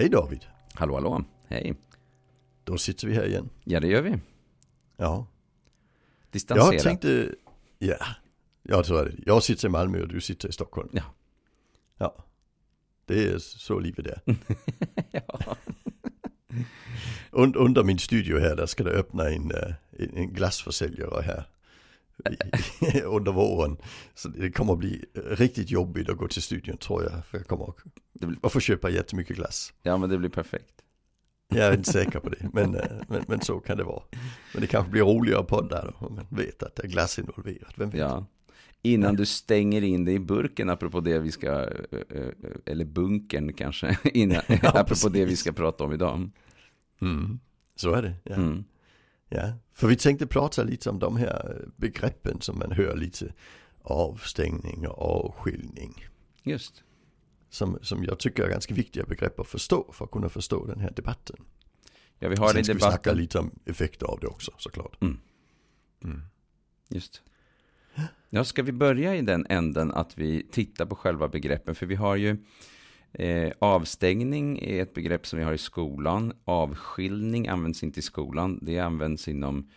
Hej David. Hallå, hallå. Hej. Då sitter vi här igen. Ja, det gör vi. Ja. Distanserat. Jag tänkte, ja, jag tror det. Jag sitter i Malmö och du sitter i Stockholm. Ja. Ja. Det är så livet är. ja. Und, under min studio här, där ska det öppna en, eh, en, en glassförsäljare här. Under våren. Så det kommer att bli riktigt jobbigt att gå till studion tror jag. För jag kommer att, att få köpa jättemycket glass. ja, men det blir perfekt. Jag är inte säker på det, men, eh, men, men så kan det vara. Men det kanske blir roligare att podda då, om man vet att det är glass involverat. Vem vet? Ja. Innan du stänger in dig i burken, apropå det vi ska, eh, eh, eller bunkern kanske, innan, apropå precis. det vi ska prata om idag. Mm. Så är det. Ja. Mm. Ja. För vi tänkte prata lite om de här begreppen som man hör lite. Avstängning och avskiljning. Just. Som, som jag tycker är ganska viktiga begrepp att förstå för att kunna förstå den här debatten. Ja, vi har Sen ska vi snacka debatten. lite om effekter av det också såklart. Mm. Mm. Just. Ja, ska vi börja i den änden att vi tittar på själva begreppen? För vi har ju eh, avstängning är ett begrepp som vi har i skolan. Avskiljning används inte i skolan. Det används inom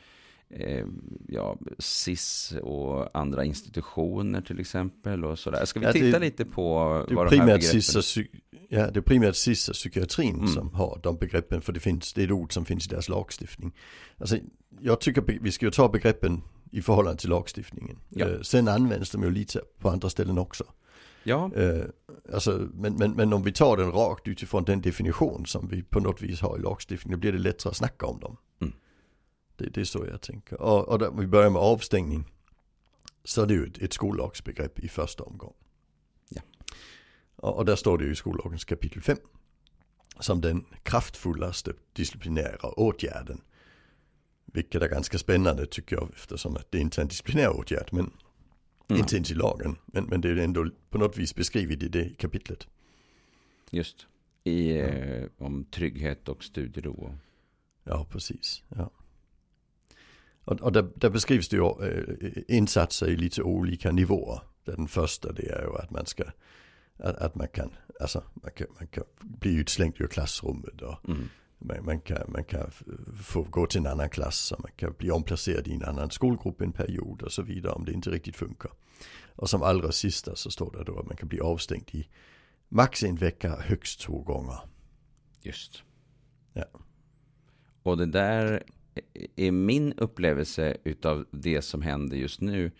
eh, ja, SIS och andra institutioner till exempel. Och sådär. Ska vi Ja, det- titta lite på Det vad de här begreppen... ja, det är primärt sista psykiatrin Mm. som har de begreppen. För det, finns, det är ett ord som finns i deras lagstiftning. Alltså, jag tycker vi ska ju ta begreppen i förhållande till lagstiftningen. Ja. Eh, sen används de ju lite på andra ställen också. Ja, Eh, alltså, men, men, men om vi tar den rakt utifrån den definition som vi på något vis har i lagstiftningen, då blir det lättare att snacka om dem. Mm. Det, det är så jag tänker. Och, och där, vi börjar med avstängning, så är det ju ett, ett skollagsbegrepp i första omgång. Ja. Och, och där står det ju i skollagens kapitel 5, som den kraftfullaste disciplinära åtgärden. Vilket är ganska spännande tycker jag, eftersom att det inte är en disciplinär åtgärd, men mm. inte ens i lagen. Men, men det är ändå på något vis beskrivet i det kapitlet. just. I, eh, om trygghet och studiero. Ja, precis. Ja. Och, och där, där beskrivs det ju eh, insatser i lite olika nivåer. Den första det är ju att man ska, att, att man kan, alltså man kan, man kan bli utslängd ur klassrummet och Mm. Man, man, kan, man kan få gå till en annan klass och man kan bli omplacerad i en annan skolgrupp en period och så vidare om det inte riktigt funkar. Och som allra sista så står det då att man kan bli avstängd i max en vecka, högst två gånger. Just. Ja. Och det där är min upplevelse utav det som händer just nu.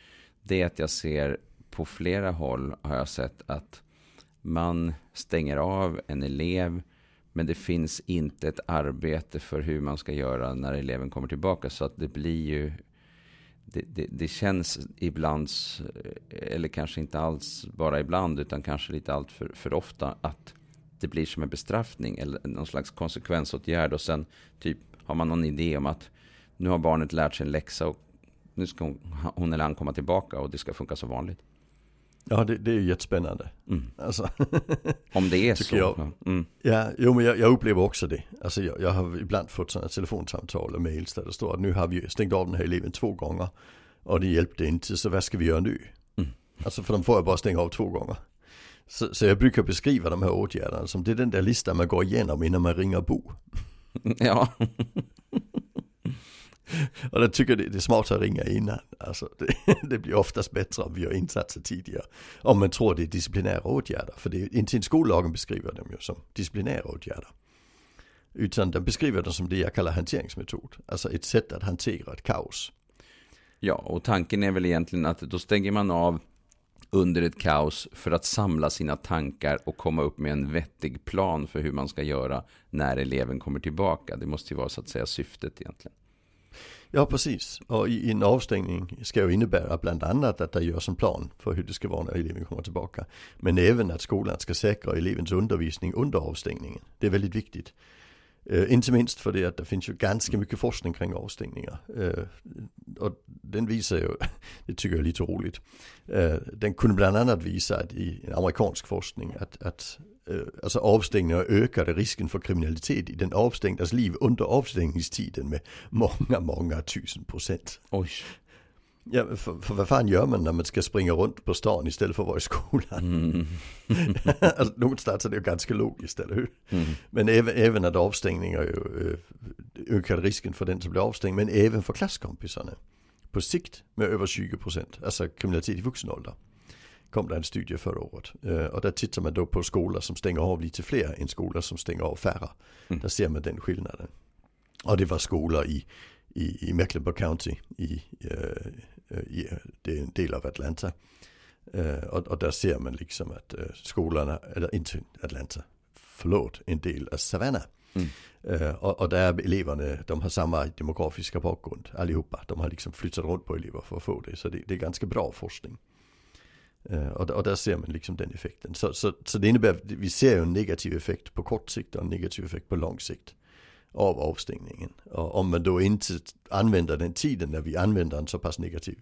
Det är att jag ser på flera håll har jag sett att man stänger av en elev. Men det finns inte ett arbete för hur man ska göra när eleven kommer tillbaka. Så att det blir ju det, det, det känns ibland, eller kanske inte alls bara ibland, utan kanske lite allt för, för ofta, att det blir som en bestraffning eller någon slags konsekvensåtgärd och sen typ har man någon idé om att nu har barnet lärt sig en läxa och nu ska hon, hon eller han komma tillbaka och det ska funka som vanligt. Ja, det, det är ju jättespännande. Mm. Alltså, Om det är så. jag. Ja. Mm. ja, jo men jag, jag upplever också det. Alltså jag, jag har ibland fått sådana telefonsamtal och mails där det står att nu har vi stängt av den här eleven två gånger och det hjälpte inte, så vad ska vi göra nu? Mm. Alltså för de får jag bara stänga av två gånger. Så, så jag brukar beskriva de här åtgärderna som det är den där listan man går igenom innan man ringer Bo. Ja. Och jag tycker det, det är smart att ringa innan. Alltså det, det blir oftast bättre om vi gör insatser tidigare. Om man tror det är disciplinära åtgärder. För det är inte ens skollagen beskriver dem ju som disciplinära åtgärder. Utan den beskriver dem som det jag kallar hanteringsmetod. Alltså ett sätt att hantera ett kaos. ja, och tanken är väl egentligen att då stänger man av under ett kaos för att samla sina tankar och komma upp med en vettig plan för hur man ska göra när eleven kommer tillbaka. Det måste ju vara så att säga syftet egentligen. Ja precis. Och i, i en avstängning ska ju innebära bland annat att det görs en plan för hur det ska vara när eleven kommer tillbaka. Men även att skolan ska säkra elevens undervisning under avstängningen. Det är väldigt viktigt. Uh, inte minst för det att det finns ju ganska mycket forskning kring avstängningar. Uh, och den visar ju, det tycker jag är lite roligt. Uh, den kunde bland annat visa att i amerikansk forskning att, att alltså avstängningar ökade risken för kriminalitet i den avstängdas liv under avstängningstiden med många, många tusen procent. Oj. Ja, för, för vad fan gör man när man ska springa runt på stan istället för att vara i skolan? Mm. alltså, någonstans är det ju ganska logiskt, eller hur? Mm. Men även, även att avstängningar ökar risken för den som blir avstängd, men även för klasskompisarna. På sikt med över 20%, alltså kriminalitet i vuxen ålder. Kom det en studie förra året. Och där tittar man då på skolor som stänger av lite fler än skolor som stänger av färre. Mm. Där ser man den skillnaden. Och det var skolor i, i, i Mecklenburg County, i, eh, i det är en del av Atlanta. Och, och, där ser man liksom att skolorna, eller inte Atlanta, förlåt, en del av Savannah. Mm. Uh, och, och, där eleverna, de har samma demografiska bakgrund allihopa. De har liksom flyttat runt på elever för att få det. Så det, det är ganska bra forskning. Eh, och, och, där ser man liksom den effekten. Så, så, så det innebär att vi ser en negativ effekt på kort sikt och en negativ effekt på lång sikt av avstängningen. Och om man då inte använder den tiden när vi använder en så pass negativ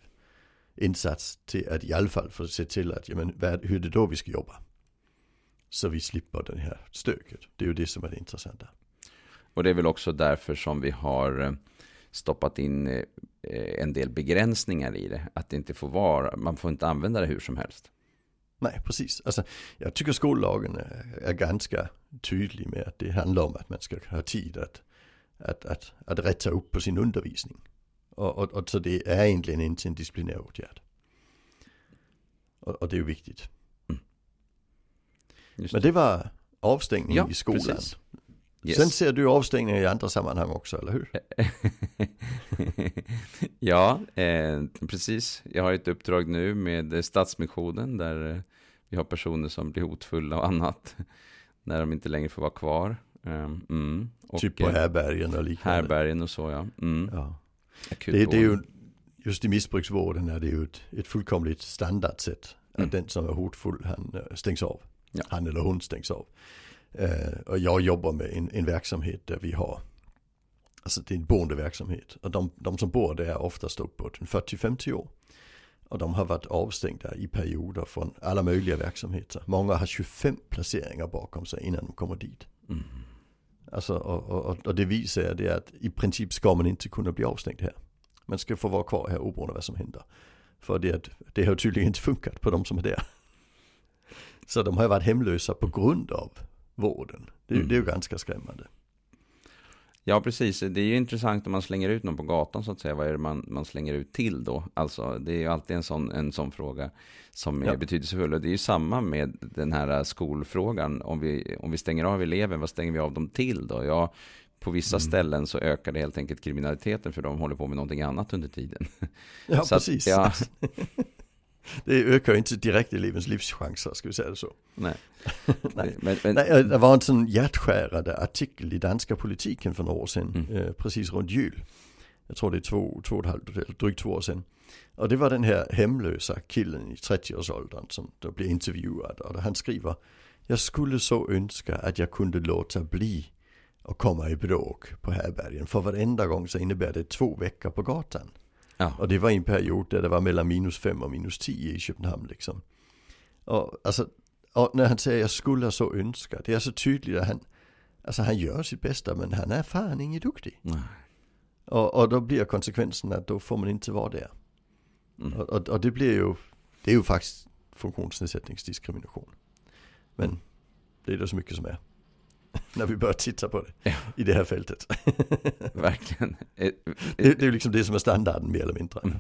insats till att i alla fall få se till att, jamen, vad, hur är det då vi ska jobba? Så vi slipper den här stöket. Det är ju det som är det intressanta. Och det är väl också därför som vi har eh, stoppat in eh, en del begränsningar i det. Att det inte får vara, man får inte använda det hur som helst. Nej, precis. Alltså, jag tycker skollagen är, är ganska tydlig med att det handlar om att man ska ha tid att, att, att, att rätta upp på sin undervisning. Och, och, och så det är egentligen inte en disciplinär åtgärd. Och, och det är ju viktigt. Mm. Men det var avstängning ja, i skolan. Precis. Yes. Sen ser du avstängningar i andra sammanhang också, eller hur? ja, eh, precis. Jag har ett uppdrag nu med Stadsmissionen där eh, vi har personer som blir hotfulla och annat när de inte längre får vara kvar. Um, mm. och, typ på härbergen och liknande. Härbergen och så ja. Mm. ja. Det, det, är ju, just i missbruksvården är det ju ett, ett fullkomligt standardsätt. Att mm. den som är hotfull, han eh, stängs av. Ja. Han eller hon stängs av. Uh, och jag jobbar med en, en, verksamhet där vi har, alltså det är en boendeverksamhet. Och de, de som bor där är oftast uppåt 40-50 år. Och de har varit avstängda i perioder från alla möjliga verksamheter. Många har 25 placeringar bakom sig innan de kommer dit. Mm. Alltså, och, och, och det visar det att i princip ska man inte kunna bli avstängd här. Man ska få vara kvar här oberoende vad som händer. För det, det har tydligen inte funkat på de som är där. Så de har varit hemlösa på grund av vården. Det, mm. det är ju ganska skrämmande. Ja, precis. Det är ju intressant om man slänger ut någon på gatan så att säga. Vad är det man, man slänger ut till då? Alltså, det är ju alltid en sån, en sån fråga som är ja. betydelsefull. Och det är ju samma med den här skolfrågan. Om vi, om vi stänger av eleven, vad stänger vi av dem till då? Ja, på vissa mm. ställen så ökar det helt enkelt kriminaliteten för de håller på med någonting annat under tiden. Ja, så precis. Att, ja. det ökar inte direkt elevens livschanser, ska vi säga det så. Nej. Nej. Men, men, Nej, det var en sån hjärtskärande artikel i danska politiken för några år sedan, mm. eh, precis runt jul. Jag tror det är två, två och ett halvt, drygt två år sedan. Och det var den här hemlösa killen i 30-årsåldern som då blev intervjuad. Och han skriver, jag skulle så önska att jag kunde låta bli att komma i bråk på härbergen. För varenda gång så innebär det två veckor på gatan. Ja. Och det var en period där det var mellan minus fem och minus tio i Köpenhamn liksom. Och, alltså, och när han säger jag skulle så önska, det är så tydligt att han, alltså han gör sitt bästa men han är fan ingen duktig. Nej. Och, och då blir konsekvensen att då får man inte vara där. Mm. Och, och, och, det blir ju, det är ju faktiskt funktionsnedsättningsdiskrimination. Men det är det så mycket som är. När vi börjar titta på det ja. i det här fältet. Verkligen. Det, det, är liksom det som är standarden mer eller mindre. Mm.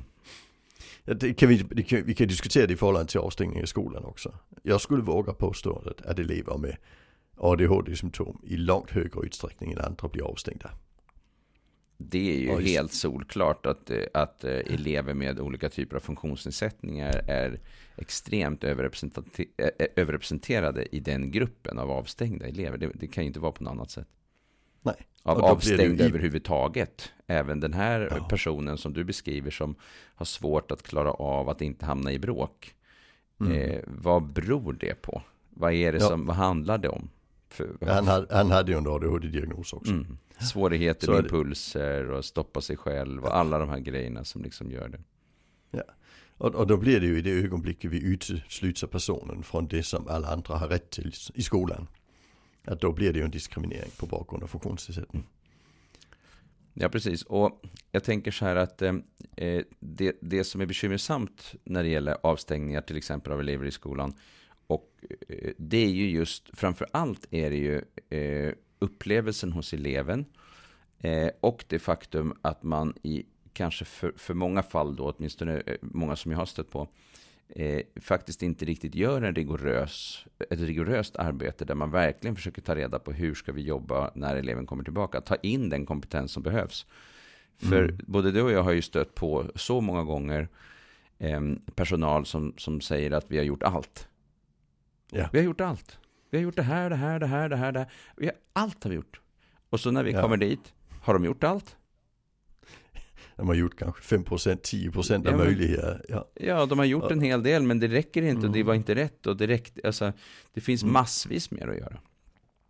Det kan vi, det kan, vi kan diskutera det i förhållande till avstängning i skolan också. Jag skulle våga påstå att, att elever med ADHD-symptom i långt högre utsträckning än andra blir avstängda. Det är ju Oj. helt solklart att, eh, att eh, elever med olika typer av funktionsnedsättningar är extremt eh, överrepresenterade i den gruppen av avstängda elever. Det, det kan ju inte vara på något annat sätt. Nej. Av avstängda i... överhuvudtaget. Även den här ja. personen som du beskriver som har svårt att klara av att inte hamna i bråk. Mm. Eh, vad beror det på? Vad är det ja. som, vad handlar det om? Han, hade, han hade ju en ADHD-diagnos också. Mm. Svårigheter med impulser och stoppa sig själv och alla de här grejerna som liksom gör det. Ja, och, och då blir det ju i det ögonblicket vi utesluter personen från det som alla andra har rätt till i skolan. Att då blir det ju en diskriminering på bakgrund av funktionsnedsättning. Ja, precis. Och jag tänker så här att eh, eh, det, det som är bekymmersamt när det gäller avstängningar till exempel av elever i skolan och eh, det är ju just, framför allt är det ju eh, upplevelsen hos eleven eh, och det faktum att man i kanske för, för många fall då, åtminstone många som jag har stött på, eh, faktiskt inte riktigt gör en rigorös, ett rigoröst arbete där man verkligen försöker ta reda på hur ska vi jobba när eleven kommer tillbaka. Ta in den kompetens som behövs. För mm. både du och jag har ju stött på så många gånger personal som, som säger att vi har gjort allt. Ja. Vi har gjort allt. Vi har gjort det här, det här, det här, det här, det här. Vi har, allt har vi gjort. Och så när vi ja. kommer dit, har de gjort allt? De har gjort kanske 5%, 10% av ja, möjligheter. Ja. ja, de har gjort en hel del, men det räcker inte och det mm. var inte rätt. Och det, räckte, alltså, det finns mm. massvis mer att göra.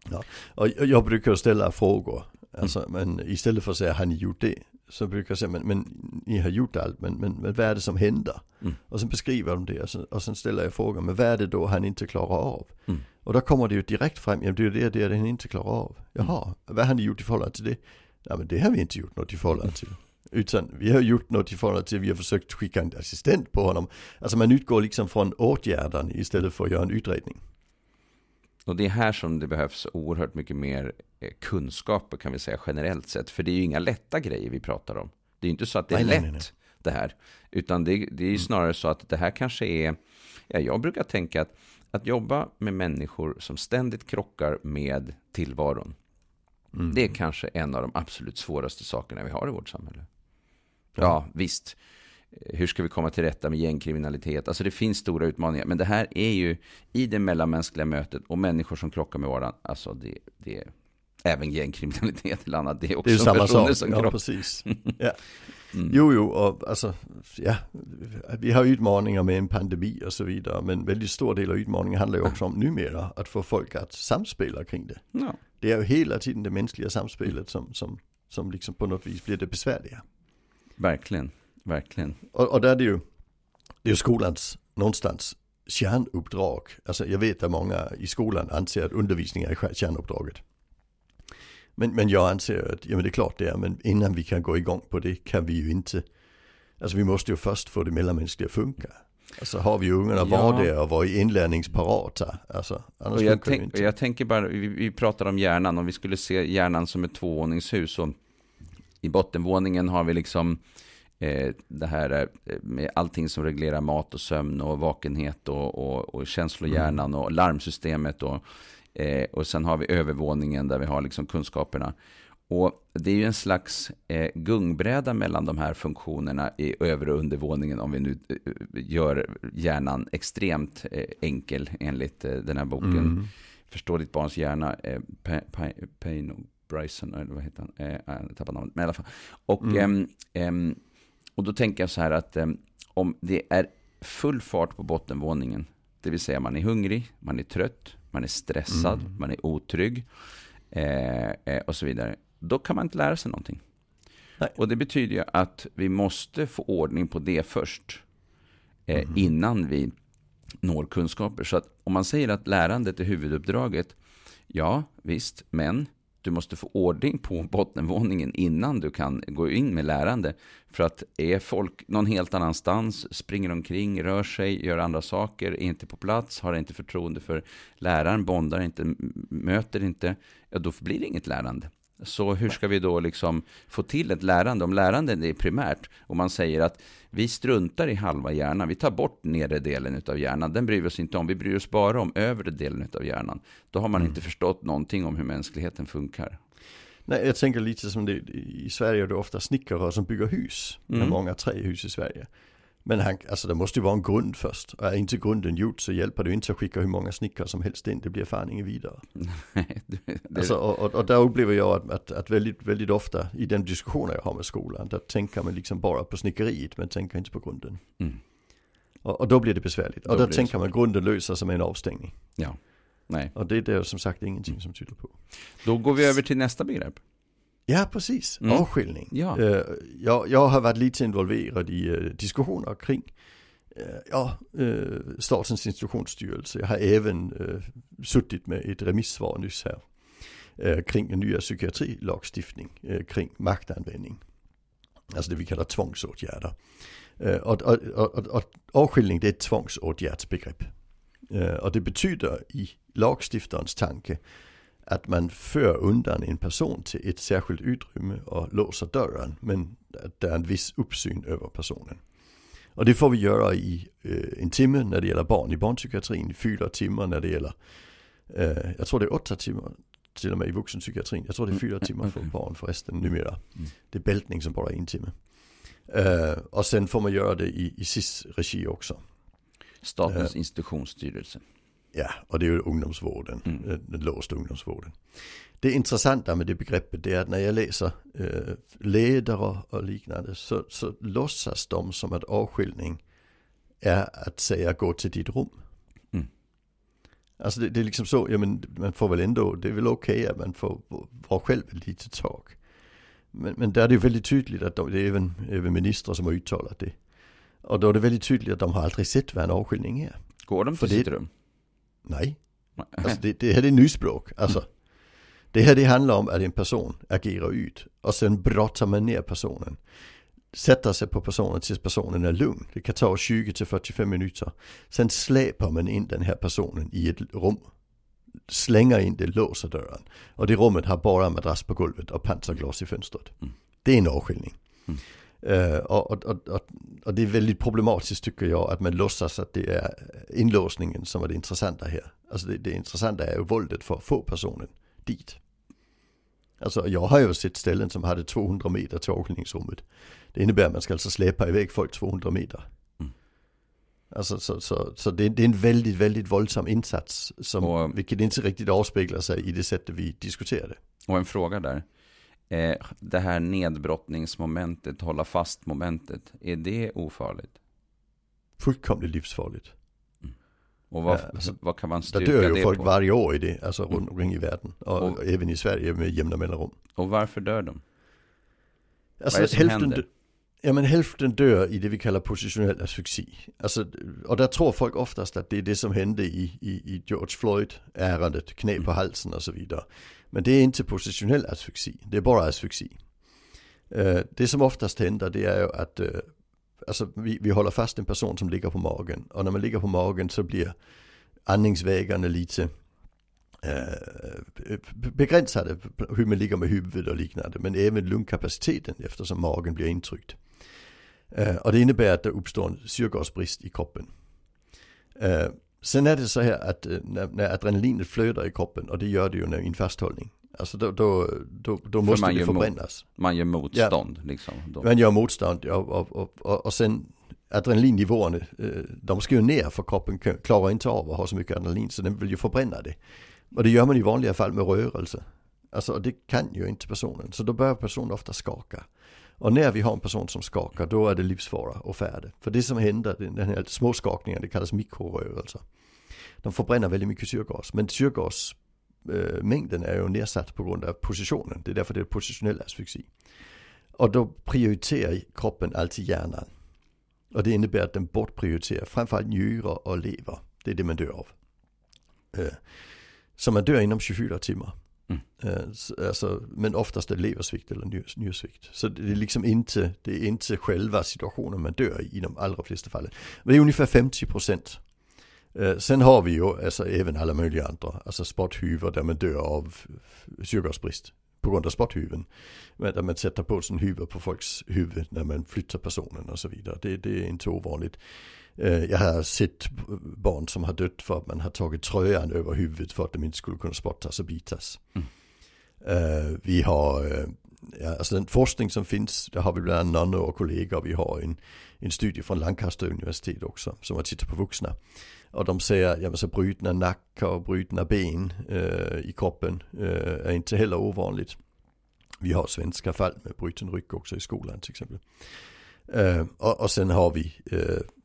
Ja, och jag brukar ställa frågor. Alltså, mm. men istället för att säga, har ni gjort det? Så brukar jag säga, men, men ni har gjort allt, men, men, men vad är det som händer? Mm. Och sen beskriver de det och sen, och sen ställer jag frågan, men vad är det då han inte klarar av? Mm. Och då kommer det ju direkt fram, ja det är det, det, det han inte klarar av. Jaha, mm. vad har ni gjort i förhållande till det? Ja men det har vi inte gjort något i förhållande till. Utan vi har gjort något i förhållande till, vi har försökt skicka en assistent på honom. Alltså man utgår liksom från åtgärden istället för att göra en utredning. Och det är här som det behövs oerhört mycket mer eh, kunskaper kan vi säga generellt sett. För det är ju inga lätta grejer vi pratar om. Det är ju inte så att det är nej, lätt nej, nej, det här. Utan det, det är ju mm. snarare så att det här kanske är, ja, jag brukar tänka att att jobba med människor som ständigt krockar med tillvaron. Mm. Det är kanske en av de absolut svåraste sakerna vi har i vårt samhälle. Ja, ja visst. Hur ska vi komma till rätta med gängkriminalitet? Alltså det finns stora utmaningar. Men det här är ju i det mellanmänskliga mötet och människor som krockar med varandra. Alltså det, det är även gängkriminalitet eller annat. Det är också det är samma personer sak. som krockar. Ja, precis. Ja. Mm. Jo, jo, och alltså, ja, vi har utmaningar med en pandemi och så vidare. Men väldigt stor del av utmaningen handlar ju också om numera att få folk att samspela kring det. Ja. Det är ju hela tiden det mänskliga samspelet som, som, som liksom på något vis blir det besvärliga. Verkligen, verkligen. Och, och där är det ju, det är ju skolans någonstans kärnuppdrag. Alltså jag vet att många i skolan anser att undervisning är kärnuppdraget. Men, men jag anser att, ja men det är klart det är, men innan vi kan gå igång på det kan vi ju inte, alltså vi måste ju först få det mellanmänskliga att funka. Alltså har vi ungarna ja. var det och var inlärningsparata, alltså annars och jag tänk, inte. Jag tänker bara, vi, vi pratar om hjärnan, om vi skulle se hjärnan som ett tvåvåningshus och i bottenvåningen har vi liksom det här eh, med allting som reglerar mat och sömn och vakenhet och, och, och känslohjärnan mm. och larmsystemet och Eh, och sen har vi övervåningen där vi har liksom kunskaperna. Och det är ju en slags eh, gungbräda mellan de här funktionerna i över och undervåningen om vi nu eh, gör hjärnan extremt eh, enkel enligt eh, den här boken. Mm. Förstå ditt barns hjärna, eh, Payne och Bryson, eller vad heter han? Eh, jag tappar namnet, men i alla fall. Och, mm. Ehm, och då tänker jag så här att ehm, om det är full fart på bottenvåningen, det vill säga man är hungrig, man är trött, man är stressad, mm. man är otrygg eh, eh, och så vidare. Då kan man inte lära sig någonting. Nej. Och det betyder ju att vi måste få ordning på det först. Eh, mm. Innan vi når kunskaper. Så att om man säger att lärandet är huvuduppdraget, ja visst, men du måste få ordning på bottenvåningen innan du kan gå in med lärande. För att är folk någon helt annanstans, springer omkring, rör sig, gör andra saker, är inte på plats, har inte förtroende för läraren, bondar inte, möter inte, ja då blir det inget lärande. Så hur ska vi då liksom få till ett lärande? Om lärande är primärt, och man säger att vi struntar i halva hjärnan, vi tar bort nedre delen av hjärnan, den bryr vi oss inte om, vi bryr oss bara om övre delen av hjärnan. Då har man mm. inte förstått någonting om hur mänskligheten funkar. Nej, jag tänker lite som det i Sverige, är det ofta snickare som bygger hus. Mm. Det är många trähus i Sverige. Men han, alltså det måste ju vara en grund först. Och är inte grunden gjord så hjälper det inte att skicka hur många snickare som helst in. Det blir fan inget vidare. det, alltså, och, och, och, där upplever jag att, att, att, väldigt, väldigt ofta i den diskussionen jag har med skolan, där tänker man liksom bara på snickeriet men tänker inte på grunden. Mm. Och, och, då blir det besvärligt. Och då, då tänker man grunden löser med en avstängning. Ja. Nej. Och det är det som sagt ingenting som tyder på. Då går vi över till nästa begrepp. Ja, precis. Mm. Avskiljning. Ja. Uh, jag, jag har varit lite involverad i uh, diskussioner kring ja, Statens institutionsstyrelse. Jag har även suttit med ett remissvar nyss här. øh, kring en ny psykiatrilagstiftning øh, kring magtanvändning. Alltså det vi kallar tvångsåtgärder. Øh, och, och, och, och avskiljning det är ett tvångsåtgärdsbegrepp. Øh, och det betyder i lagstiftarens tanke att man för undan en person till ett särskilt utrymme och låser dörren. Men det är en viss uppsyn över personen. Och det får vi göra i øh, en timme när det gäller barn i barnpsykiatrin, fyra timmar när det gäller, øh, jag tror det är åtta timmar till och med i vuxenpsykiatrin. Jag tror det är fyra timmar för barn förresten numera. Mm. Det är bältning som bara är en timme. Uh, och sen får man göra det i, i SIS regi också. Statens institutionsstyrelse. Ja, och det är ju ungdomsvården, Mm. den, den låsta ungdomsvården. Det intressanta med det begreppet det är att när jag läser eh, ledare och liknande så, så låtsas de som att avskiljning är att säga gå till ditt rum. Mm. Alltså det, det är liksom så, ja men man får väl ändå, det är väl okej att man får vara själv ett litet tag. Men, men där är det ju väldigt tydligt att de, det är även, även ministrar som har uttalat det. Och då är det väldigt tydligt att de har aldrig sett vad en avskiljning är. Går de För till det- sitt rum? Nej. Alltså det, det här är nyspråk. Alltså, Det här det handlar om att en person agerar ut och sen brottar man ner personen. Sätter sig på personen tills personen är lugn. Det kan ta 20-45 minuter. Sen släpar man in den här personen i ett rum. Slänger in det, låser dörren. Och det rummet har bara madrass på golvet och pansarglas i fönstret. Mm. Det är en avskiljning. Mm. Och, och, och, och, det är väldigt problematiskt tycker jag att man låtsas att det är inlåsningen som är det intressanta här. Alltså det, det intressanta är ju våldet för att få personen dit. Alltså jag har ju sett ställen som hade 200 meter till avskiljningsrummet. Det innebär att man ska alltså släpa iväg folk 200 meter. Mm. Alltså så, så, så det, det är en väldigt, väldigt våldsam insats som, vilket inte riktigt avspeglar sig i det sättet vi diskuterar det. Och en fråga där. Eh, det här nedbrottningsmomentet, hålla fast momentet, är det ofarligt? Fullkomligt livsfarligt. Och vad, Ja, alltså, vad kan man styrka dör ju det folk på? varje år i det, alltså Mm. runt omkring i världen. Och, Och- även i Sverige med jämna mellanrum. Och varför dör de? Alltså Vad är det som hälften, händer? ja men hälften dör i det vi kallar positionell asfyxi. Alltså, och där tror folk oftast att det är det som hände i, i, i George Floyd-ärendet, knä på halsen och så vidare. Men det är inte positionell asfyxi, det är bara asfyxi. Øh, det som oftast händer det är ju att øh, alltså, vi, vi håller fast en person som ligger på magen. Och när man ligger på magen så blir andningsvägarna lite øh, begränsade hur man ligger med huvudet och liknande. Men även lungkapaciteten eftersom magen blir intryckt. Och det innebär att det uppstår en syrgasbrist i kroppen sen är det så här att eh, när, när adrenalinet flödar i kroppen och det gör det ju när i en fasthållning. Alltså då, då, då, då måste man det gör mot- förbrännas. Man gör motstånd liksom. Då. Man gör motstånd ja, och, och, och, och sen adrenalinnivåerna, eh, de ska ju ner för kroppen klarar inte av att ha så mycket adrenalin så den vill ju förbränna det. Och det gör man i vanliga fall med rörelse. Alltså och det kan ju inte personen, så då börjar personen ofta skaka. Och när vi har en person som skakar, då är det livsfara och färde. För det som händer, den här små skakningen, det kallas mikrorörelser. De förbränner väldigt mycket syrgas, men syrgasmängden eh, är ju nedsatt på grund av positionen. Det är därför det är positionell asfyxi. Och då prioriterar kroppen alltid hjärnan. Och det innebär att den bortprioriterar framförallt njurar och lever. Det är det man dör av. Eh, så man dör inom 24 timmar. Mm. Alltså, men oftast är det leversvikt eller njursvikt. Så det är liksom inte, det är inte själva situationen man dör i i de allra flesta fallen. Men det är ungefär 50 procent. Eh, sen har vi ju alltså även alla möjliga andra, alltså spotthuvor där man dör av syrgasbrist på grund av sporthyven. Men Där man sätter på sin huvud på folks huvud när man flyttar personen och så vidare. Det, det är inte ovanligt. Eh, Jag har sett barn som har dött för att man har tagit tröjan över huvudet för att de inte skulle kunna spottas och bitas. Mm. Eh, Vi har, eh, ja, alltså den forskning som finns, där har vi bland annat Nanne och kollegor, vi har en, en studie från Lancaster universitet också som har tittat på vuxna. Och de säger, ja men så brutna nackar och brutna ben eh, i kroppen är inte heller ovanligt. Vi har svenska fall med bruten rygg också i skolan till exempel. Och, och sen har vi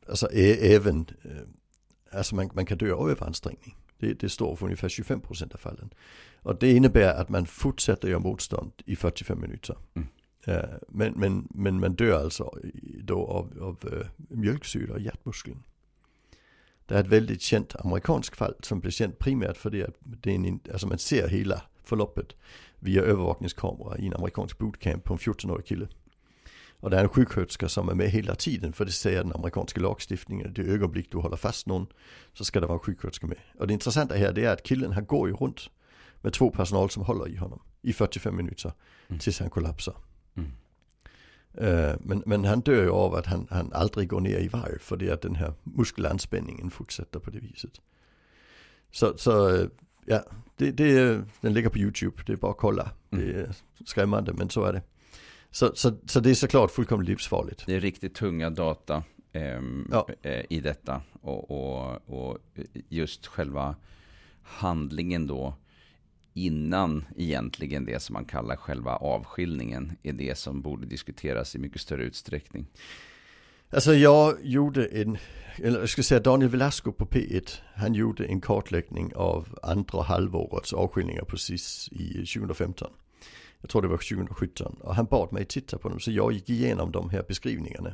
alltså även, eh, alltså man, man kan dö av överansträngning. Det, det står för ungefär 25% av fallen. Och det innebär att man fortsätter göra motstånd i 45 minuter. Mm. Men, men, men man dör alltså då av, av mjölksyra i hjärtmuskeln. Det är ett väldigt känt amerikanskt fall som blev känt primärt för det att det är en, alltså man ser hela förloppet via övervakningskamera i en amerikansk bootcamp på en 14-årig kille. Och det är en sjuksköterska som är med hela tiden för det säger den amerikanska lagstiftningen. Det ögonblick du håller fast någon så ska det vara en sjuksköterska med. Och det intressanta här det är att killen han går ju runt med två personal som håller i honom i 45 minuter mm. tills han kollapsar. Mm. Uh, men, men han dör ju av att han, han aldrig går ner i varv för det är att den här muskelanspänningen fortsätter på det viset. Så, så ja, det, det, den ligger på YouTube, det är bara att kolla. Mm. Det är skrämmande men så är det. Så, så, så det är såklart fullkomligt livsfarligt. Det är riktigt tunga data eh, ja. i detta. Och, och, och, just själva handlingen då innan egentligen det som man kallar själva avskiljningen är det som borde diskuteras i mycket större utsträckning. Alltså jag gjorde en, eller jag ska säga Daniel Velasco på P1, han gjorde en kartläggning av andra halvårets avskiljningar precis i 2015. Jag tror det var 2017 och han bad mig titta på dem så jag gick igenom de här beskrivningarna.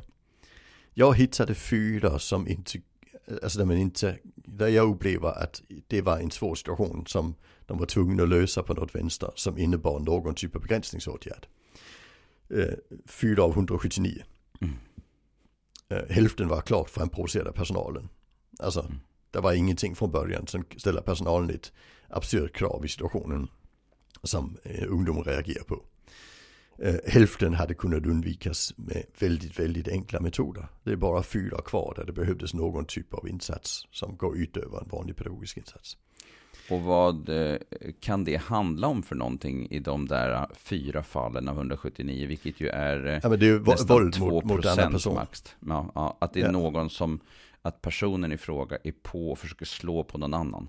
Jag hittade fyra som inte, alltså där man inte, där jag upplever att det var en svår situation som de var tvungna att lösa på något vänster som innebar någon typ av begränsningsåtgärd. Eh, fyra av 179. Mm. Eh, hälften var klart för en provocerad personalen. Alltså, mm. det var ingenting från början som ställer personalen ett absurt krav i situationen som eh, ungdom reagerar på. Eh, hälften hade kunnat undvikas med väldigt, väldigt enkla metoder. Det är bara fyra kvar där det behövdes någon typ av insats som går utöver en vanlig pedagogisk insats. Och vad eh, kan det handla om för någonting i de där fyra fallen av 179, vilket ju är, ja, men det är nästan våld 2 mot, mot annan person. Max. Ja, ja, att det är ja. någon som, att personen i fråga är på och försöker slå på någon annan.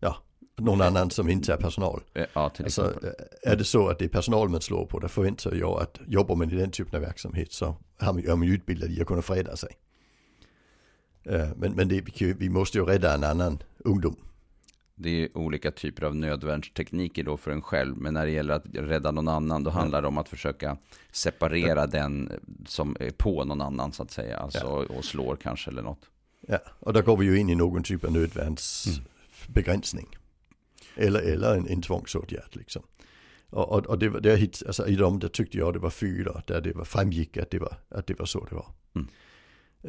Ja, någon annan som inte är personal. Ja, till alltså, är det så att det är personal man slår på, då förväntar jag att jobbar man i den typen av verksamhet så har man, är man ju utbildad i att kunna freda sig. Eh, men, men det, vi måste ju rädda en annan ungdom. Det är olika typer av nödvärnstekniker då för en själv. Men när det gäller att rädda någon annan, då handlar det om att försöka separera ja. den som är på någon annan så att säga. Alltså, ja. och slår kanske eller något. Ja, och då går vi ju in i någon typ av nödvärnsbegränsning. Mm. Eller, eller en, en tvångsåtgärd liksom. Och, och, och det var, det hit, alltså, i dem där tyckte jag det var fyra där det var, framgick att det var, att det var så det var. Mm.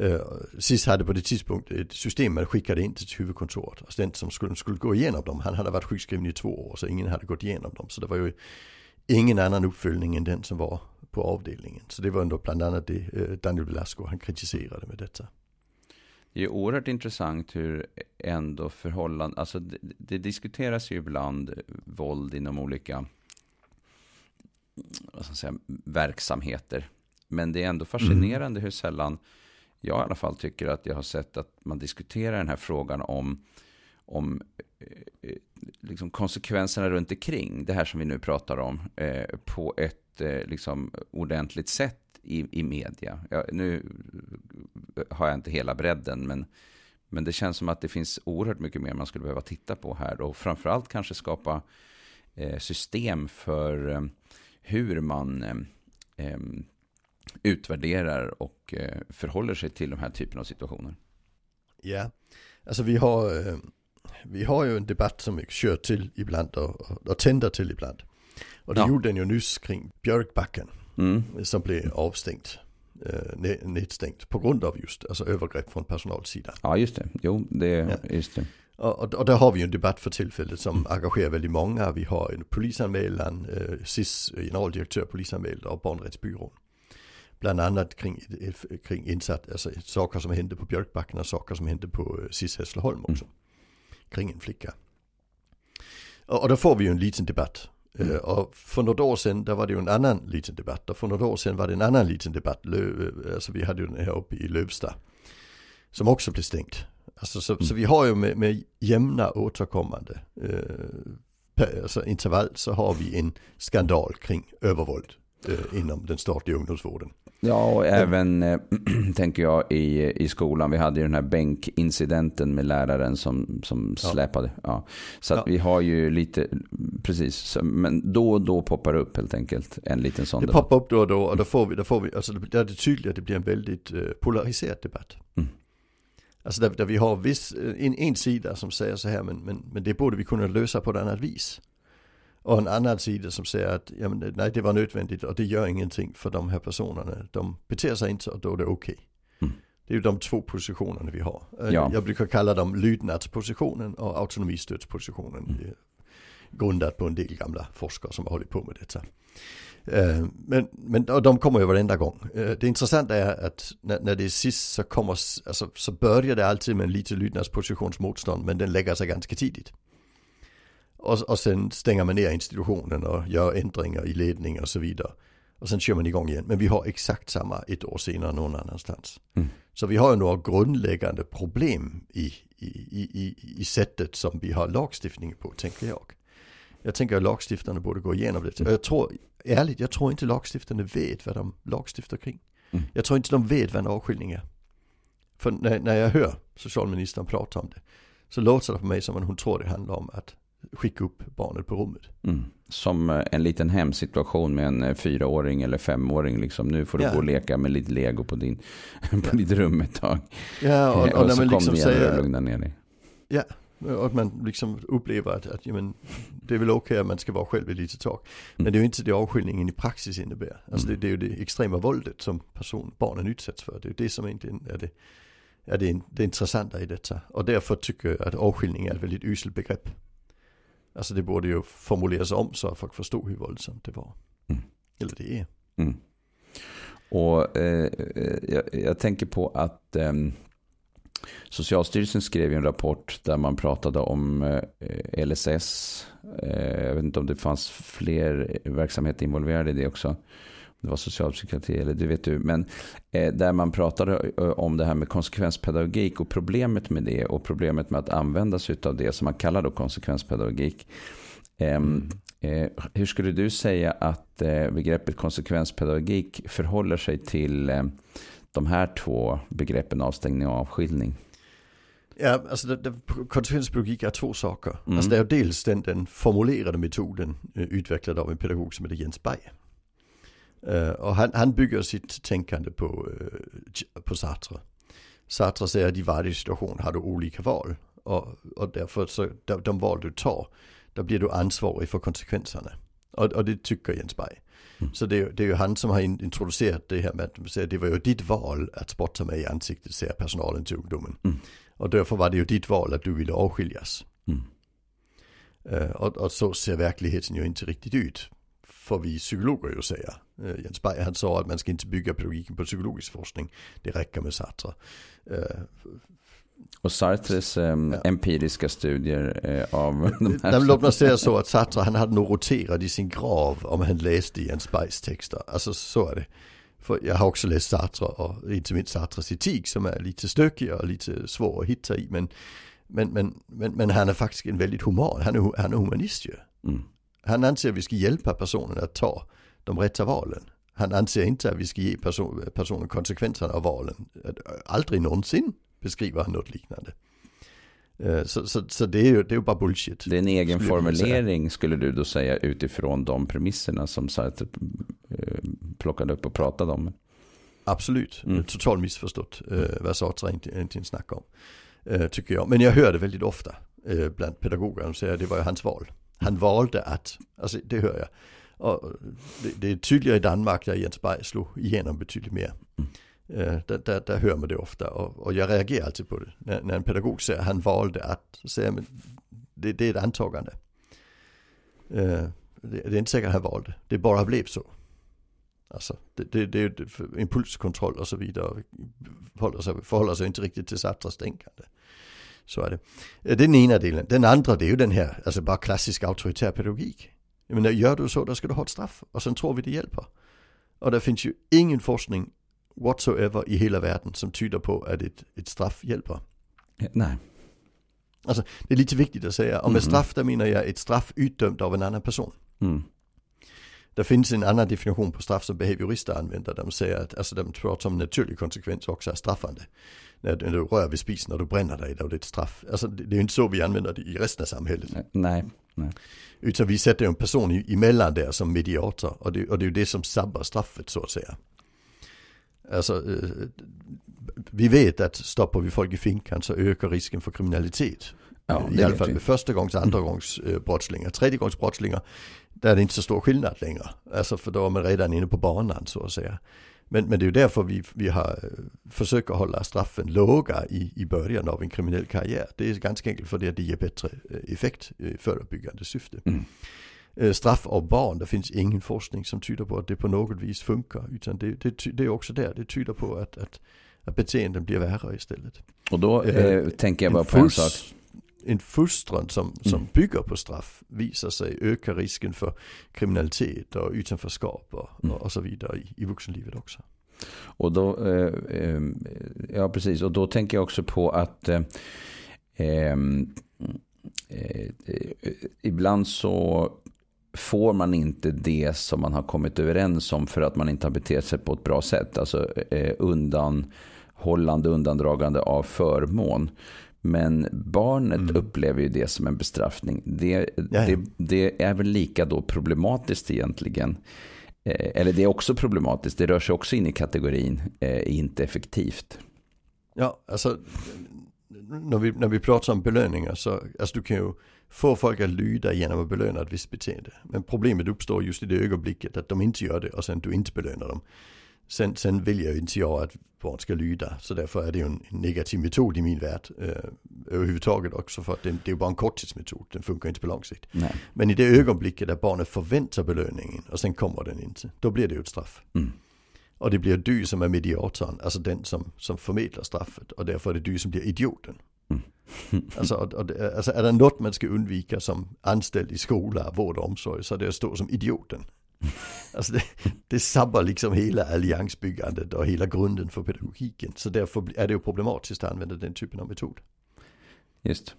Uh, SIS hade på det tidspunkt ett system man skickade in till huvudkontoret. Alltså den som skulle, skulle gå igenom dem, han hade varit sjukskriven i två år så ingen hade gått igenom dem. Så det var ju ingen annan uppföljning än den som var på avdelningen. Så det var ändå bland annat det uh, Daniel Velasco han kritiserade med detta. Det är oerhört intressant hur ändå förhållanden, alltså det, det diskuteras ju ibland våld inom olika vad ska säga, verksamheter. Men det är ändå fascinerande mm. hur sällan jag i alla fall tycker att jag har sett att man diskuterar den här frågan om, om eh, liksom konsekvenserna runt omkring det här som vi nu pratar om eh, på ett eh, liksom ordentligt sätt i, i media. Ja, nu har jag inte hela bredden, men, men det känns som att det finns oerhört mycket mer man skulle behöva titta på här. Och framförallt kanske skapa eh, system för eh, hur man eh, eh utvärderar och eh, förhåller sig till de här typen av situationer. Ja, alltså vi har, eh, vi har ju en debatt som vi kör till ibland och, och, och tänder till ibland. Och det ja. gjorde den ju nyss kring Björkbacken. Mm. Som blev avstängt. Eh, nedstängt på grund av just alltså övergrepp från personalsidan. Ja just det, jo det, ja. just det. Och, och, där har vi ju en debatt för tillfället som engagerar väldigt många. Vi har en polisanmälan, eh, SIS generaldirektör polisanmälde av barnrättsbyrån. Bland annat kring, kring insatt, alltså saker som hände på Björkbacken och saker som hände på eh, SIS Hässleholm också. Mm. Kring en flicka. Och, och då får vi ju en liten debatt Mm. Och för något år sedan, där var det ju en annan liten debatt. Och för något år sedan var det en annan liten debatt. Alltså vi hade ju den här uppe i Lövsta. Som också blev stängt. Alltså, så, mm. så vi har ju med, med jämna återkommande eh, alltså intervall så har vi en skandal kring övervåld eh, inom den statliga ungdomsvården. Ja, och även äh, tänker jag i, i skolan. Vi hade ju den här bänkincidenten med läraren som, som släpade. Ja. Så ja. vi har ju lite, precis. Men då och då poppar det upp helt enkelt en liten sån. Det poppar upp då och då och då får vi, då får vi alltså det är det tydligt att det blir en väldigt uh, polariserad debatt. Mm. Alltså där, där, vi har viss, en, en sida som säger så här men, men, men det borde vi kunna lösa på ett annat vis. Och en annan sida som säger att ja, men, nej det var nödvändigt och det gör ingenting för de här personerna. De beter sig inte och då är det okej. Okay. Mm. Det är ju de två positionerna vi har. Ja. Jag brukar kalla dem lydnadspositionen och autonomistödspositionen. Mm. Grundat på en del gamla forskare som har hållit på med detta. Øh, men, men och de kommer ju varenda gång. Øh, det intressanta är att när, när det är sist så kommer, alltså, så börjar det alltid med en liten lydnadspositionsmotstånd men den lägger sig ganska tidigt. Och, och sen stänger man ner institutionen och gör ändringar i ledning och så vidare. Och sen kör man igång igen. Men vi har exakt samma ett år senare någon annanstans. Mm. Så vi har ju några grundläggande problem i, i, i, i sättet som vi har lagstiftning på, tänker jag. Jag tänker att lagstiftarna borde gå igenom det. Och jag tror, ärligt, jag tror inte lagstiftarna vet vad de lagstiftar kring. Mm. Jag tror inte de vet vad en avskiljning är. För när, när jag hör socialministern prata om det så låter det på mig som att hon tror det handlar om att skicka upp barnet på rummet. Mm. Som eh, en liten hemsituation med en eh, fyraåring eller femåring. Liksom. Nu får du ja. gå och leka med lite lego på, din, på ja. ditt rum ett tag. Ja, och, och, och, och så kommer liksom du igen och lugna ner dig. Ja, och att man liksom upplever att, att jamen, det är väl okej okay att man ska vara själv i lite tag. Men mm. det är ju inte det avskiljningen i praxis innebär. Alltså det, det, är ju det extrema våldet som person, barnen utsätts för. Det är ju det som egentligen är det, är det, det intressanta i detta. Och därför tycker jag att avskiljning är ett väldigt uselt begrepp. Alltså det borde ju formuleras om så att folk förstår hur våldsamt det var. Mm. Eller det är. Mm. Och eh, eh jag, jag, tänker på att eh, Socialstyrelsen skrev en rapport där man pratade om eh, LSS. Eh, jag vet inte om det fanns fler verksamheter involverade i det också. Det var socialpsykiatri eller det vet du. Men eh, där man pratade om det här med konsekvenspedagogik och problemet med det och problemet med att använda sig av det som man kallar då konsekvenspedagogik. Ehm, mm. hur skulle du säga att begreppet konsekvenspedagogik förhåller sig till de här två begreppen avstängning och avskiljning? Ja, alltså det, det, konsekvenspedagogik är två saker. Mm. Alltså det är dels den, den formulerade metoden utvecklad av en pedagog som heter Jens Bay. Uh, och han, han bygger sitt tänkande på, uh, på Sartre. Sartre säger att i varje situation har du olika val. Och, och därför så, de, de val du tar, då blir du ansvarig för konsekvenserna. Och, och det tycker Jens Bay. Mm. Så det det är ju han som har introducerat det här med att det var ju ditt val att spotta mig i ansiktet, säger personalen till ungdomen. Mm. Och därför var det ju ditt val att du ville avskiljas. Mm. Uh, och, och, så ser verkligheten ju inte riktigt ut. Får vi psykologer ju säga. Uh, Jens Bayer han sa att man ska inte bygga pedagogiken på psykologisk forskning. Det räcker med Sartre. Uh, och Sartres um, ja. empiriska studier uh, av de här. Låt mig säga så att Sartre han hade nog roterat i sin grav om han läste Jens Bajs texter. Alltså så är det. För jag har också läst Sartre och inte minst Sartres etik som är lite stökig och lite svår att hitta i. Men, men, men, men, men han är faktiskt en väldigt human, han är, han är humanist ju. Mm. Han anser att vi ska hjälpa personen att ta de rätta valen. Han anser inte att vi ska ge person, personen konsekvenserna av valen. Aldrig någonsin beskriver han något liknande. Eh, så, så, så, det, är ju, det är ju bara bullshit. Det är en egen formulering skulle du då säga utifrån de premisserna som Sartre eh, plockade upp och pratade om. Absolut, mm. totalt missförstått vad Sartre egentligen snackar om. Tycker jag, men jag hör det väldigt ofta bland pedagoger. De säger att det var ju hans val. Han valde att, alltså det hör jag. Och det, det är tydligare i Danmark där Jens Bay slog igenom betydligt mer. Mm. Eh, där, där, där, hör man det ofta och, och, jag reagerar alltid på det. När, när en pedagog säger att han valde att, så säger jag, det, det är ett antagande. Eh, det, det, är inte säkert att han valde, det bara blev så. Alltså, det, det, det är impulskontroll och så vidare. Förhåller sig, förhåller sig inte riktigt till Sartres tänkande. Så är det. Det är den ena delen. Den andra det är ju den här, alltså bara klassisk auktoritär pedagogik. Jag menar, gör du så, då ska du ha ett straff. Och sen tror vi det hjälper. Och det finns ju ingen forskning whatsoever i hela världen som tyder på att ett, ett straff hjälper. Nej. Alltså det är lite viktigt att säga, om med mhm. straff där menar jag ett straff utdömt av en annan person. Mm. Det finns en annan definition på straff som behaviorister använder. De säger att alltså, de pratar om naturlig konsekvens också är straffande. När du, rör vid spisen och du bränner dig, då är det ett straff. Alltså, det, är inte så vi använder det i resten av samhället. Nej. Nej. Utan vi sätter en person emellan där som mediator. Och det, och det är ju det som sabbar straffet så att säga. Alltså, vi vet att stoppar vi folk i finkan så ökar risken för kriminalitet. Ja, I alla fall med första gångs, andra gångs eh, brottslingar. Tredje gångs brottslingar, där är det inte så stor skillnad längre. Alltså för då är man redan inne på banan så att säga. Men, men det är ju därför vi, vi har eh, försökt hålla straffen låga i, i början av en kriminell karriär. Det är ganska enkelt för det, det ger bättre eh, effekt i förebyggande syfte. Mm. Eh, straff av barn, det finns ingen forskning som tyder på att det på något vis funkar. Utan det, det, det är också där, det tyder på att, att, att beteenden blir värre istället. Och då eh, tänker jag bara på en sak en fostran som, som mm. bygger på straff visar sig öka risken för kriminalitet och utanförskap och, mm. och så vidare i, i vuxenlivet också. Och då, eh, eh, ja precis, och då tänker jag också på att eh, ehm, eh ibland så får man inte det som man har kommit överens om för att man inte har betett sig på ett bra sätt. Alltså eh, undanhållande, undandragande av förmån. Men barnet mm. upplever ju det som en bestraffning. Det, det, det, är väl lika då problematiskt egentligen. Eh, eller det är också problematiskt, det rör sig också in i kategorin eh, inte effektivt. Ja, alltså när vi, när vi pratar om belöningar så, alltså du kan ju få folk att lyda genom att belöna ett visst beteende. Men problemet uppstår just i det ögonblicket att de inte gör det och sen du inte belönar dem. Sen, sen vill jag inte jag att barn ska lyda. Så därför är det ju en, negativ metod i min värld. Eh, överhuvudtaget också för att det, det är ju bara en korttidsmetod. Den funkar inte på lång sikt. Nej. Men i det ögonblicket där barnet förväntar belöningen och sen kommer den inte. Då blir det ju ett straff. Mm. Och det blir du som är mediatorn, alltså den som, som förmedlar straffet. Och därför är det du som blir idioten. Mm. alltså, och, och, alltså är det något man ska undvika som anställd i skola, vård och omsorg så är det att stå som idioten. Alltså det, det sabbar liksom hela alliansbyggandet och hela grunden för pedagogiken. Så därför är det ju problematiskt att använda den typen av metod. Just.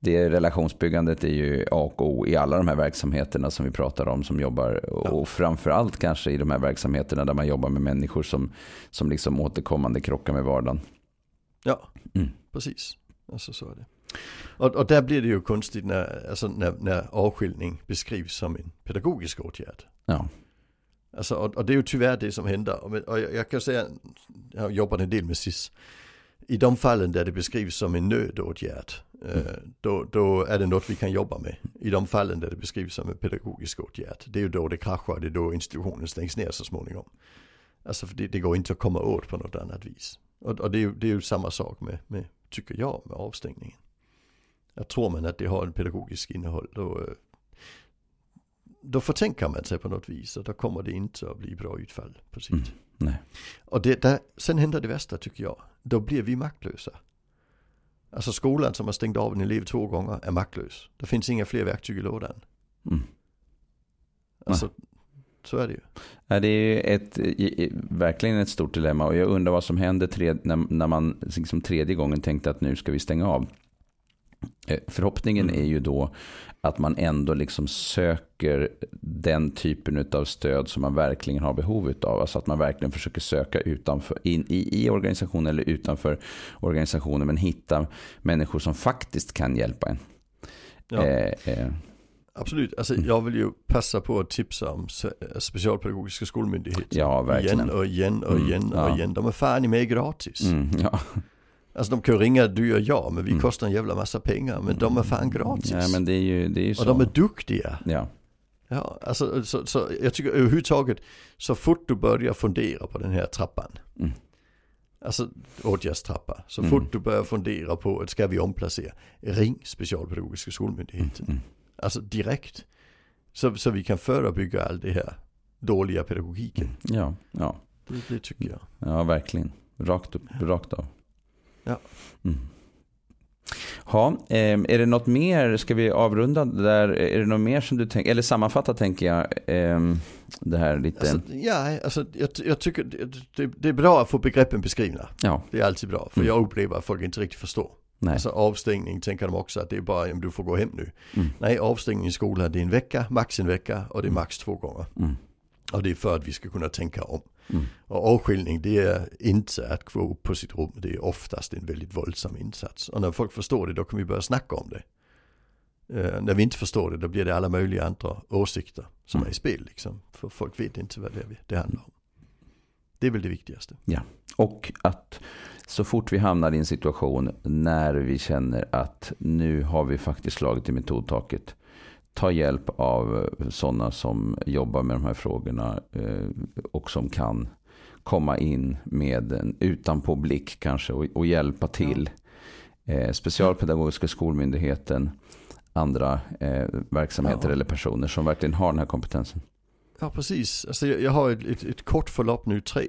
Det relationsbyggandet är ju A och O i alla de här verksamheterna som vi pratar om som jobbar. Och framförallt kanske i de här verksamheterna där man jobbar med människor som, som liksom återkommande krockar med vardagen. Ja, mm. precis. Alltså så är det. Och, och, där blir det ju konstigt när, alltså när, när avskiljning beskrivs som en pedagogisk åtgärd. Ja. Alltså, och, och, det är ju tyvärr det som händer. Och, och jag, jag, kan säga, jag har jobbat en del med SIS. I de fallen där det beskrivs som en nödåtgärd, eh, mm. då, då är det något vi kan jobba med. I de fallen där det beskrivs som en pedagogisk åtgärd, det är ju då det kraschar, det är då institutionen stängs ner så småningom. Alltså för det, det går inte att komma åt på något annat vis. Och, och det, är ju, det är ju samma sak med, med, tycker jag, med avstängningen. Jag tror man att det har en pedagogisk innehåll då, eh, då förtänker man sig på något vis och då kommer det inte att bli bra utfall på sikt. Mm, och det, där, sen händer det värsta tycker jag. Då blir vi maktlösa. Alltså skolan som har stängt av en elev två gånger är maktlös. Det finns inga fler verktyg i lådan. Mm. Alltså, så är det ju. Ja, det är ett, verkligen ett stort dilemma och jag undrar vad som händer tre, när, när man liksom tredje gången tänkte att nu ska vi stänga av. Eh, förhoppningen mm. är ju då att man ändå liksom söker den typen av stöd som man verkligen har behov av. Alltså att man verkligen försöker söka utanför, in i, i organisationen eller utanför organisationen. Men hitta människor som faktiskt kan hjälpa en. Ja. Eh, eh. Absolut, alltså mm. jag vill ju passa på att tipsa om specialpedagogiska skolmyndigheter. Ja, verkligen. Igen och igen och igen mm. och ja. igen. De är fan i mig gratis. Mm, ja. Alltså de kan ringa du och jag, men vi mm. kostar en jävla massa pengar. Men de är fan gratis. Ja, men det är ju, det är ju så. Och de är duktiga. Ja. Ja, alltså så, så jag tycker överhuvudtaget, så fort du börjar fundera på den här trappan. Mm. Alltså åtgärdstrappa. Så mm. fort du börjar fundera på att ska vi omplacera, ring specialpedagogiska skolmyndigheten. Mm. mm. Alltså direkt. Så, så vi kan förebygga all det här dåliga pedagogiken. Mm. Ja, ja. Det, det tycker jag. Ja, verkligen. Rakt upp, rakt av. Ja. Mm. Ja, ehm, är det något mer, ska vi avrunda där, är det något mer som du tänker, eller sammanfatta tänker jag, ehm, det här lite? Alltså, ja, alltså jag, jag tycker det, det, är bra att få begreppen beskrivna. Ja. Det är alltid bra, för mm. jag upplever att folk inte riktigt förstår. Nej. Alltså avstängning tänker de också att det är bara om du får gå hem nu. Mm. Nej, avstängning i skolan det är en vecka, max en vecka och det är mm. max två gånger. Mm. Och det är för att vi ska kunna tänka om. Mm. Och avskiljning det är inte att gå upp på sitt rum, det är oftast en väldigt våldsam insats. Och när folk förstår det då kan vi börja snacka om det. Uh, när vi inte förstår det då blir det alla möjliga andra åsikter som mm. är i spel liksom. För folk vet inte vad det, är det handlar om. Det är väl det viktigaste. Ja, och att så fort vi hamnar i en situation när vi känner att nu har vi faktiskt slagit i metodtaket. Ta hjälp av sådana som jobbar med de här frågorna eh, och som kan komma in med en utanpå blick kanske och, och hjälpa till. Eh, specialpedagogiska skolmyndigheten, andra eh, verksamheter ja. eller personer som verkligen har den här kompetensen. Ja precis, alltså jag, jag har ett, ett, ett, kort förlopp nu, tre,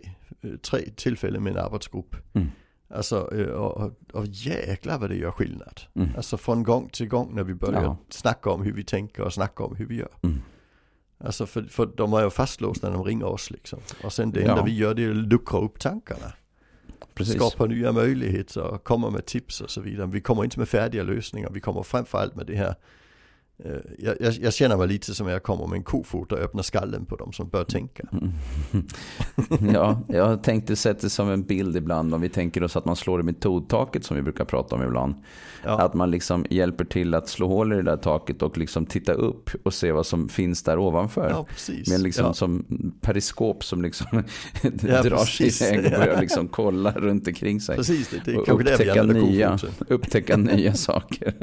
tre tillfällen med en arbetsgrupp. Mm. Alltså, och, och jäklar vad det gör skillnad. Mm. Alltså från gång till gång när vi börjar ja. snacka om hur vi tänker och snacka om hur vi gör. Mm. Alltså för, för de är ju fastlåsta när de ringer oss liksom. Och sen det enda ja. vi gör det är att luckra upp tankarna. Precis. Skapa nya möjligheter, komma med tips och så vidare. Vi kommer inte med färdiga lösningar, vi kommer framförallt med det här Eh, jag, jag, jag, känner mig lite som jag kommer med en kofot och öppnar skallen på dem som bör tänka. ja, jag har tänkt det sättet som en bild ibland om vi tänker oss att man slår i metodtaket som vi brukar prata om ibland. Ja. Att man liksom hjälper till att slå hål i det där taket och liksom titta upp och se vad som finns där ovanför. Ja, precis. Men liksom ja. som periskop som liksom ja, drar sig iväg och börjar liksom kolla runt omkring sig. Precis, det, det och upptäcka, nya, upptäcka nya saker.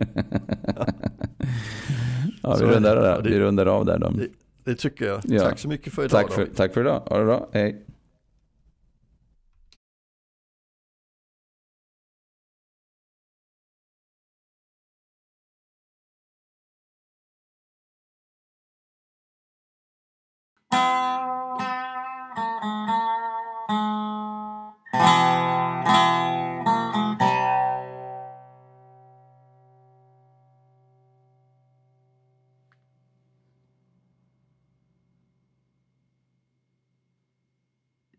Ja, vi, rundar, det, vi rundar av där då. Det, det tycker jag. Ja. Tack så mycket för idag. Tack för, tack för idag. Ha det bra. Hej.